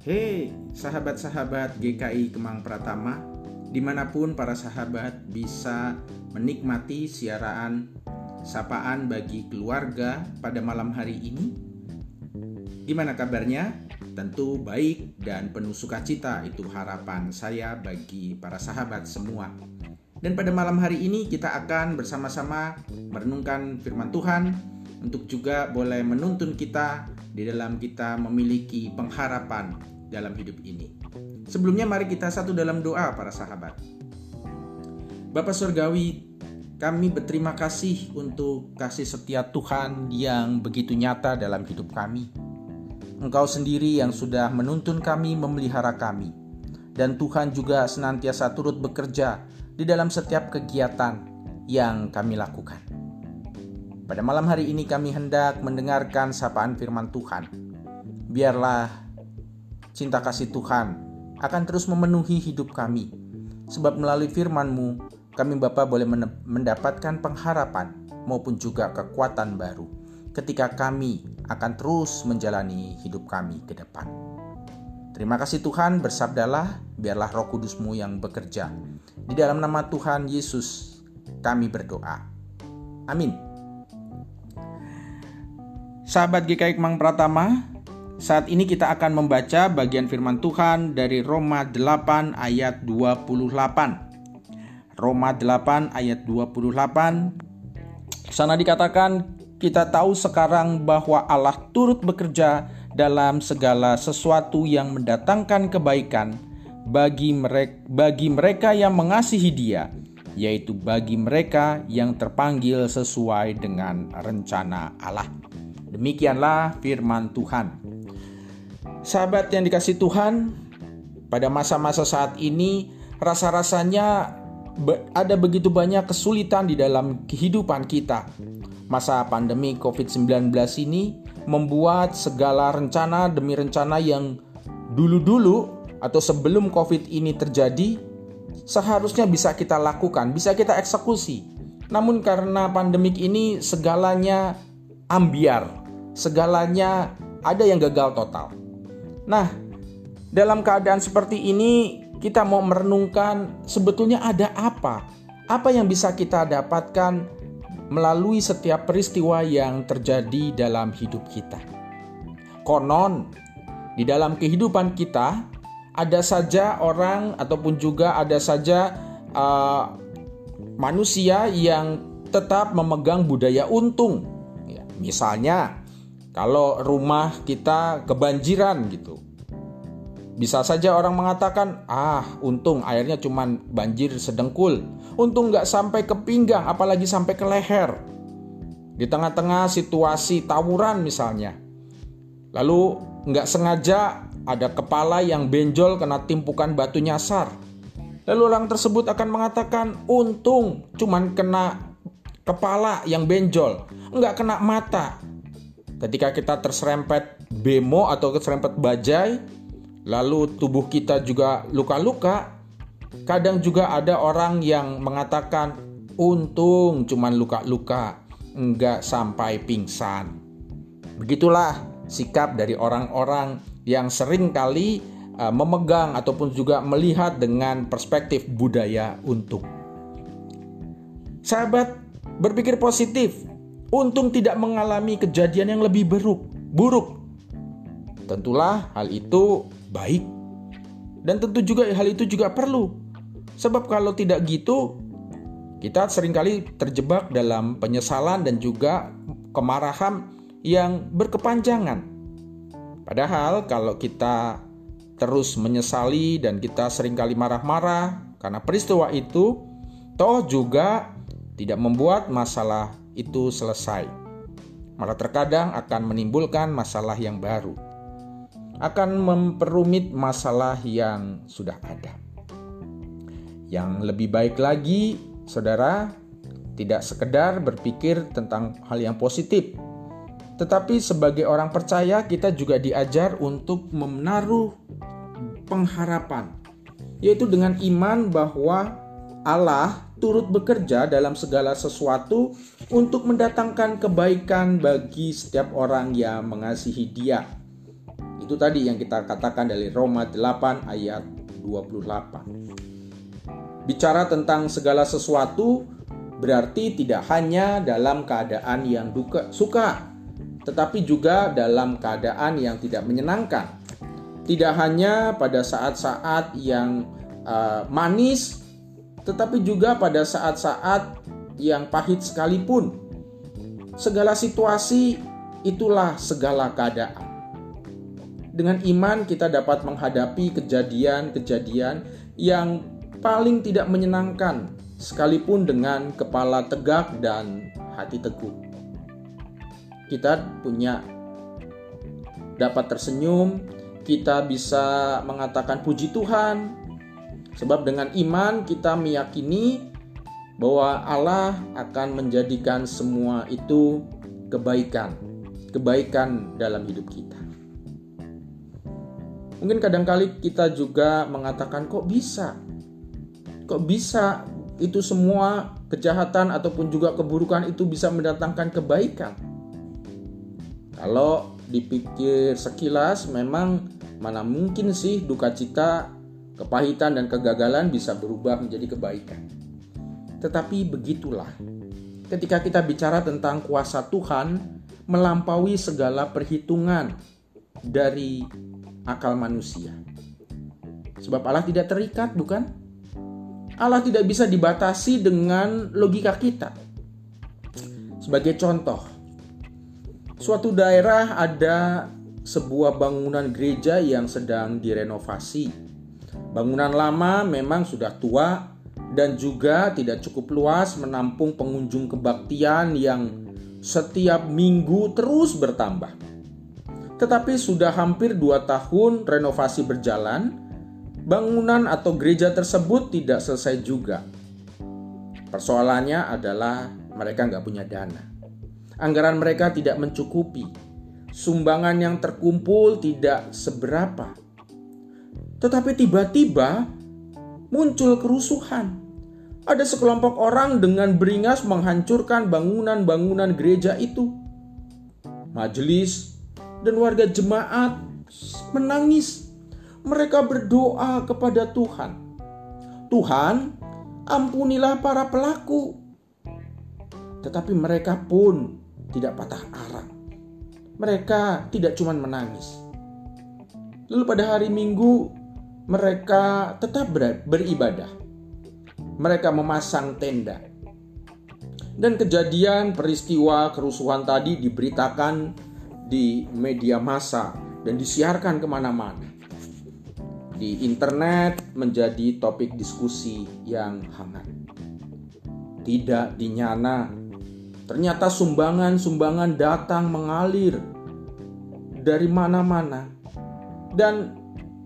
Hei, sahabat-sahabat GKI Kemang Pratama, di mana pun para sahabat bisa menikmati siaran sapaan bagi keluarga pada malam hari ini. Gimana kabarnya? Tentu baik dan penuh sukacita itu harapan saya bagi para sahabat semua. Dan pada malam hari ini kita akan bersama-sama merenungkan firman Tuhan untuk juga boleh menuntun kita di dalam kita memiliki pengharapan dalam hidup ini. Sebelumnya mari kita satu dalam doa para sahabat. Bapak Surgawi, kami berterima kasih untuk kasih setia Tuhan yang begitu nyata dalam hidup kami. Engkau sendiri yang sudah menuntun kami memelihara kami. Dan Tuhan juga senantiasa turut bekerja di dalam setiap kegiatan yang kami lakukan. Pada malam hari ini kami hendak mendengarkan sapaan firman Tuhan. Biarlah cinta kasih Tuhan akan terus memenuhi hidup kami. Sebab melalui firman-Mu, kami Bapa boleh mendapatkan pengharapan maupun juga kekuatan baru ketika kami akan terus menjalani hidup kami ke depan. Terima kasih Tuhan, bersabdalah, biarlah roh kudusmu yang bekerja. Di dalam nama Tuhan Yesus, kami berdoa. Amin. Sahabat GKI Kemang Pratama, saat ini kita akan membaca bagian firman Tuhan dari Roma 8 ayat 28. Roma 8 ayat 28. Sana dikatakan kita tahu sekarang bahwa Allah turut bekerja dalam segala sesuatu yang mendatangkan kebaikan bagi mereka, bagi mereka yang mengasihi Dia, yaitu bagi mereka yang terpanggil sesuai dengan rencana Allah. Demikianlah firman Tuhan. Sahabat yang dikasih Tuhan, pada masa-masa saat ini rasa-rasanya ada begitu banyak kesulitan di dalam kehidupan kita. Masa pandemi COVID-19 ini membuat segala rencana demi rencana yang dulu-dulu atau sebelum COVID ini terjadi seharusnya bisa kita lakukan, bisa kita eksekusi. Namun karena pandemik ini segalanya ambiar, segalanya ada yang gagal total. Nah, dalam keadaan seperti ini, kita mau merenungkan sebetulnya ada apa? Apa yang bisa kita dapatkan melalui setiap peristiwa yang terjadi dalam hidup kita? Konon, di dalam kehidupan kita ada saja orang ataupun juga ada saja uh, manusia yang tetap memegang budaya untung. Ya, misalnya, kalau rumah kita kebanjiran gitu. Bisa saja orang mengatakan, ah untung airnya cuma banjir sedengkul. Untung nggak sampai ke pinggang, apalagi sampai ke leher. Di tengah-tengah situasi tawuran misalnya. Lalu nggak sengaja ada kepala yang benjol kena timpukan batu nyasar. Lalu orang tersebut akan mengatakan, untung cuman kena kepala yang benjol, nggak kena mata. Ketika kita terserempet bemo atau terserempet bajai, lalu tubuh kita juga luka-luka, kadang juga ada orang yang mengatakan, untung cuman luka-luka, enggak sampai pingsan. Begitulah sikap dari orang-orang yang sering kali uh, memegang ataupun juga melihat dengan perspektif budaya untung. Sahabat, berpikir positif, untung tidak mengalami kejadian yang lebih buruk. Buruk. Tentulah hal itu baik. Dan tentu juga hal itu juga perlu. Sebab kalau tidak gitu, kita sering kali terjebak dalam penyesalan dan juga kemarahan yang berkepanjangan. Padahal kalau kita terus menyesali dan kita sering kali marah-marah karena peristiwa itu, toh juga tidak membuat masalah itu selesai. Malah terkadang akan menimbulkan masalah yang baru. Akan memperumit masalah yang sudah ada. Yang lebih baik lagi, saudara, tidak sekedar berpikir tentang hal yang positif, tetapi sebagai orang percaya kita juga diajar untuk menaruh pengharapan, yaitu dengan iman bahwa Allah turut bekerja dalam segala sesuatu untuk mendatangkan kebaikan bagi setiap orang yang mengasihi Dia. Itu tadi yang kita katakan dari Roma 8 ayat 28. Bicara tentang segala sesuatu berarti tidak hanya dalam keadaan yang duka, suka, tetapi juga dalam keadaan yang tidak menyenangkan. Tidak hanya pada saat-saat yang uh, manis, tetapi juga pada saat-saat yang pahit sekalipun. Segala situasi itulah segala keadaan. Dengan iman kita dapat menghadapi kejadian-kejadian yang paling tidak menyenangkan sekalipun dengan kepala tegak dan hati teguh. Kita punya dapat tersenyum, kita bisa mengatakan puji Tuhan, sebab dengan iman kita meyakini bahwa Allah akan menjadikan semua itu kebaikan, kebaikan dalam hidup kita. Mungkin kadang-kali kita juga mengatakan kok bisa? Kok bisa itu semua kejahatan ataupun juga keburukan itu bisa mendatangkan kebaikan? Kalau dipikir sekilas memang mana mungkin sih duka cita, kepahitan dan kegagalan bisa berubah menjadi kebaikan. Tetapi begitulah. Ketika kita bicara tentang kuasa Tuhan melampaui segala perhitungan dari akal manusia. Sebab Allah tidak terikat, bukan? Allah tidak bisa dibatasi dengan logika kita. Sebagai contoh, suatu daerah ada sebuah bangunan gereja yang sedang direnovasi. Bangunan lama memang sudah tua dan juga tidak cukup luas menampung pengunjung kebaktian yang setiap minggu terus bertambah. Tetapi sudah hampir dua tahun renovasi berjalan, bangunan atau gereja tersebut tidak selesai juga. Persoalannya adalah mereka nggak punya dana. Anggaran mereka tidak mencukupi. Sumbangan yang terkumpul tidak seberapa. Tetapi tiba-tiba muncul kerusuhan. Ada sekelompok orang dengan beringas menghancurkan bangunan-bangunan gereja itu. Majelis dan warga jemaat menangis. Mereka berdoa kepada Tuhan. Tuhan, ampunilah para pelaku. Tetapi mereka pun tidak patah arang. Mereka tidak cuma menangis. Lalu pada hari Minggu mereka tetap beribadah. Mereka memasang tenda. Dan kejadian peristiwa kerusuhan tadi diberitakan di media massa dan disiarkan ke mana-mana. Di internet menjadi topik diskusi yang hangat. Tidak dinyana, ternyata sumbangan-sumbangan datang mengalir dari mana-mana. Dan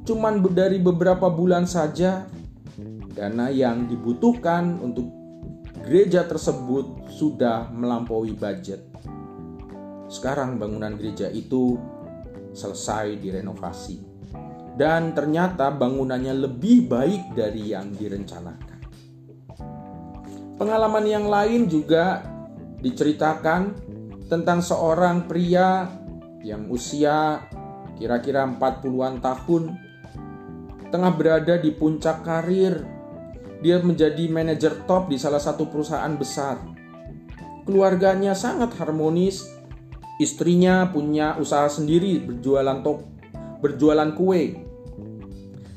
cuman dari beberapa bulan saja dana yang dibutuhkan untuk gereja tersebut sudah melampaui budget. Sekarang bangunan gereja itu selesai direnovasi. Dan ternyata bangunannya lebih baik dari yang direncanakan. Pengalaman yang lain juga diceritakan tentang seorang pria yang usia kira-kira 40-an tahun tengah berada di puncak karir. Dia menjadi manajer top di salah satu perusahaan besar. Keluarganya sangat harmonis Istrinya punya usaha sendiri berjualan top, berjualan kue.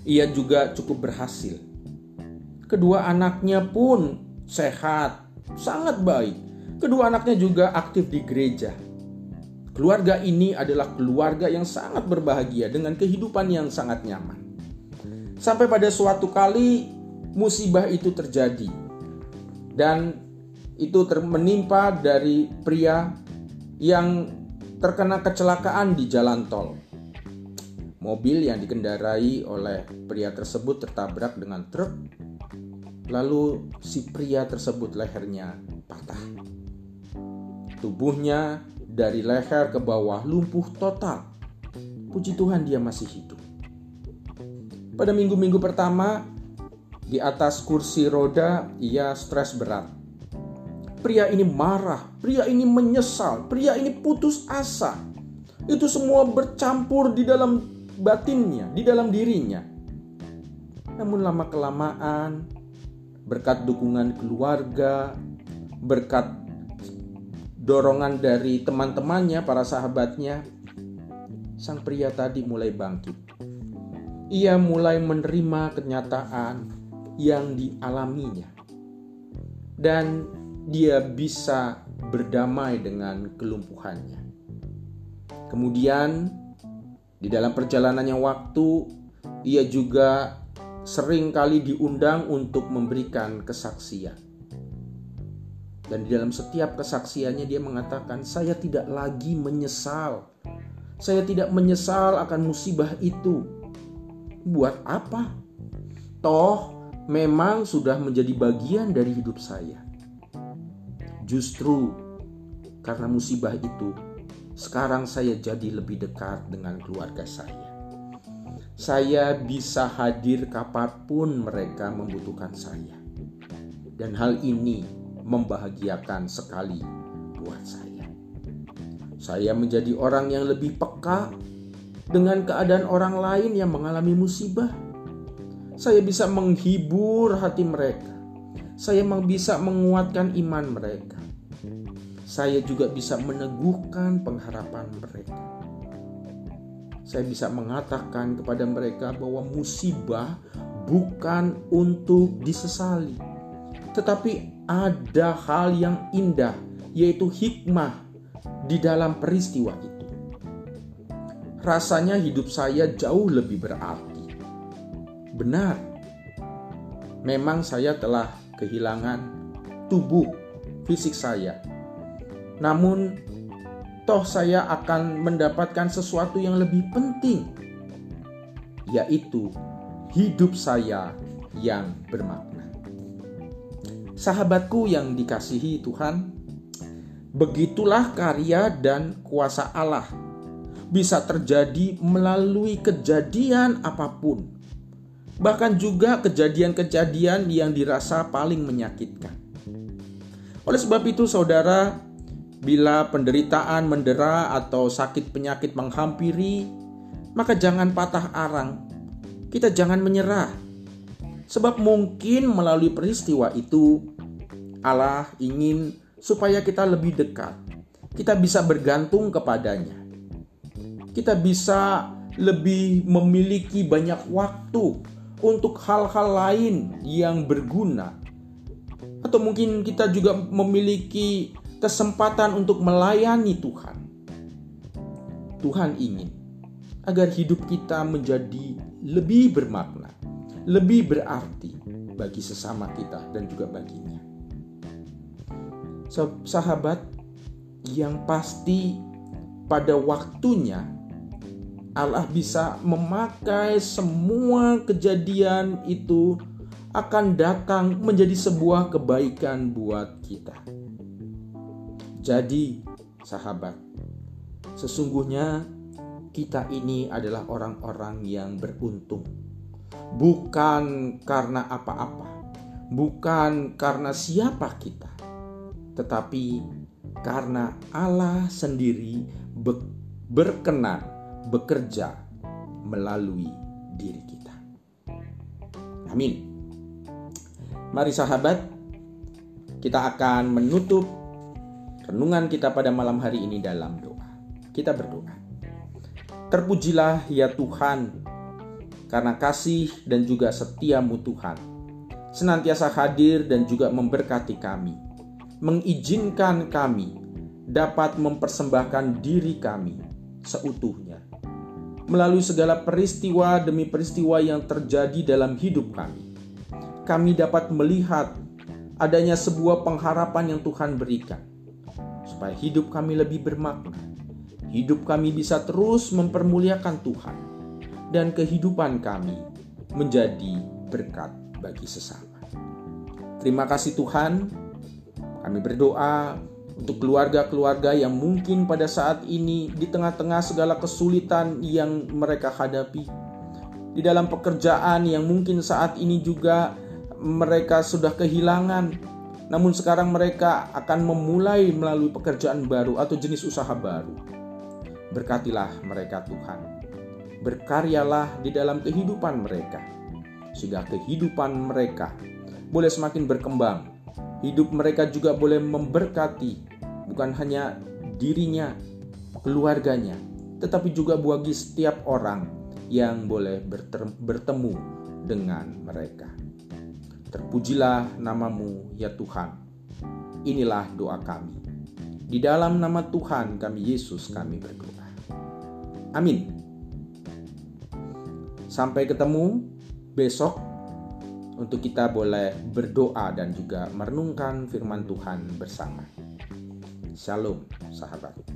Ia juga cukup berhasil. Kedua anaknya pun sehat, sangat baik. Kedua anaknya juga aktif di gereja. Keluarga ini adalah keluarga yang sangat berbahagia dengan kehidupan yang sangat nyaman. Sampai pada suatu kali musibah itu terjadi. Dan itu menimpa dari pria yang terkena kecelakaan di jalan tol. Mobil yang dikendarai oleh pria tersebut tertabrak dengan truk, lalu si pria tersebut lehernya patah. Tubuhnya dari leher ke bawah lumpuh total. Puji Tuhan dia masih hidup. Pada minggu-minggu pertama, di atas kursi roda ia stres berat Pria ini marah, pria ini menyesal, pria ini putus asa. Itu semua bercampur di dalam batinnya, di dalam dirinya. Namun lama-kelamaan, berkat dukungan keluarga, berkat dorongan dari teman-temannya, para sahabatnya, sang pria tadi mulai bangkit. Ia mulai menerima kenyataan yang dialaminya, dan dia bisa berdamai dengan kelumpuhannya. Kemudian, di dalam perjalanannya waktu, ia juga sering kali diundang untuk memberikan kesaksian. Dan di dalam setiap kesaksiannya dia mengatakan, "Saya tidak lagi menyesal. Saya tidak menyesal akan musibah itu. Buat apa? Toh memang sudah menjadi bagian dari hidup saya." Justru karena musibah itu, sekarang saya jadi lebih dekat dengan keluarga saya. Saya bisa hadir kapan pun mereka membutuhkan saya. Dan hal ini membahagiakan sekali buat saya. Saya menjadi orang yang lebih peka dengan keadaan orang lain yang mengalami musibah. Saya bisa menghibur hati mereka. Saya bisa menguatkan iman mereka saya juga bisa meneguhkan pengharapan mereka. Saya bisa mengatakan kepada mereka bahwa musibah bukan untuk disesali, tetapi ada hal yang indah, yaitu hikmah di dalam peristiwa itu. Rasanya hidup saya jauh lebih berarti. Benar, memang saya telah kehilangan tubuh fisik saya namun, toh saya akan mendapatkan sesuatu yang lebih penting, yaitu hidup saya yang bermakna. Sahabatku yang dikasihi Tuhan, begitulah karya dan kuasa Allah bisa terjadi melalui kejadian apa pun, bahkan juga kejadian-kejadian yang dirasa paling menyakitkan. Oleh sebab itu, saudara, Bila penderitaan mendera atau sakit penyakit menghampiri, maka jangan patah arang. Kita jangan menyerah. Sebab mungkin melalui peristiwa itu Allah ingin supaya kita lebih dekat. Kita bisa bergantung kepadanya. Kita bisa lebih memiliki banyak waktu untuk hal-hal lain yang berguna. Atau mungkin kita juga memiliki kesempatan untuk melayani Tuhan. Tuhan ingin agar hidup kita menjadi lebih bermakna, lebih berarti bagi sesama kita dan juga baginya. Sahabat yang pasti pada waktunya Allah bisa memakai semua kejadian itu akan datang menjadi sebuah kebaikan buat kita. Jadi, sahabat, sesungguhnya kita ini adalah orang-orang yang beruntung, bukan karena apa-apa, bukan karena siapa kita, tetapi karena Allah sendiri be berkenan bekerja melalui diri kita. Amin. Mari, sahabat, kita akan menutup renungan kita pada malam hari ini dalam doa. Kita berdoa. Terpujilah ya Tuhan, karena kasih dan juga setiamu Tuhan, senantiasa hadir dan juga memberkati kami, mengizinkan kami dapat mempersembahkan diri kami seutuhnya. Melalui segala peristiwa demi peristiwa yang terjadi dalam hidup kami, kami dapat melihat adanya sebuah pengharapan yang Tuhan berikan supaya hidup kami lebih bermakna. Hidup kami bisa terus mempermuliakan Tuhan dan kehidupan kami menjadi berkat bagi sesama. Terima kasih Tuhan. Kami berdoa untuk keluarga-keluarga yang mungkin pada saat ini di tengah-tengah segala kesulitan yang mereka hadapi. Di dalam pekerjaan yang mungkin saat ini juga mereka sudah kehilangan namun sekarang mereka akan memulai melalui pekerjaan baru atau jenis usaha baru. Berkatilah mereka Tuhan. berkaryalah di dalam kehidupan mereka, sehingga kehidupan mereka boleh semakin berkembang. Hidup mereka juga boleh memberkati bukan hanya dirinya, keluarganya, tetapi juga bagi setiap orang yang boleh bertemu dengan mereka. Terpujilah namamu ya Tuhan. Inilah doa kami. Di dalam nama Tuhan kami Yesus kami berdoa. Amin. Sampai ketemu besok untuk kita boleh berdoa dan juga merenungkan firman Tuhan bersama. Shalom, sahabatku.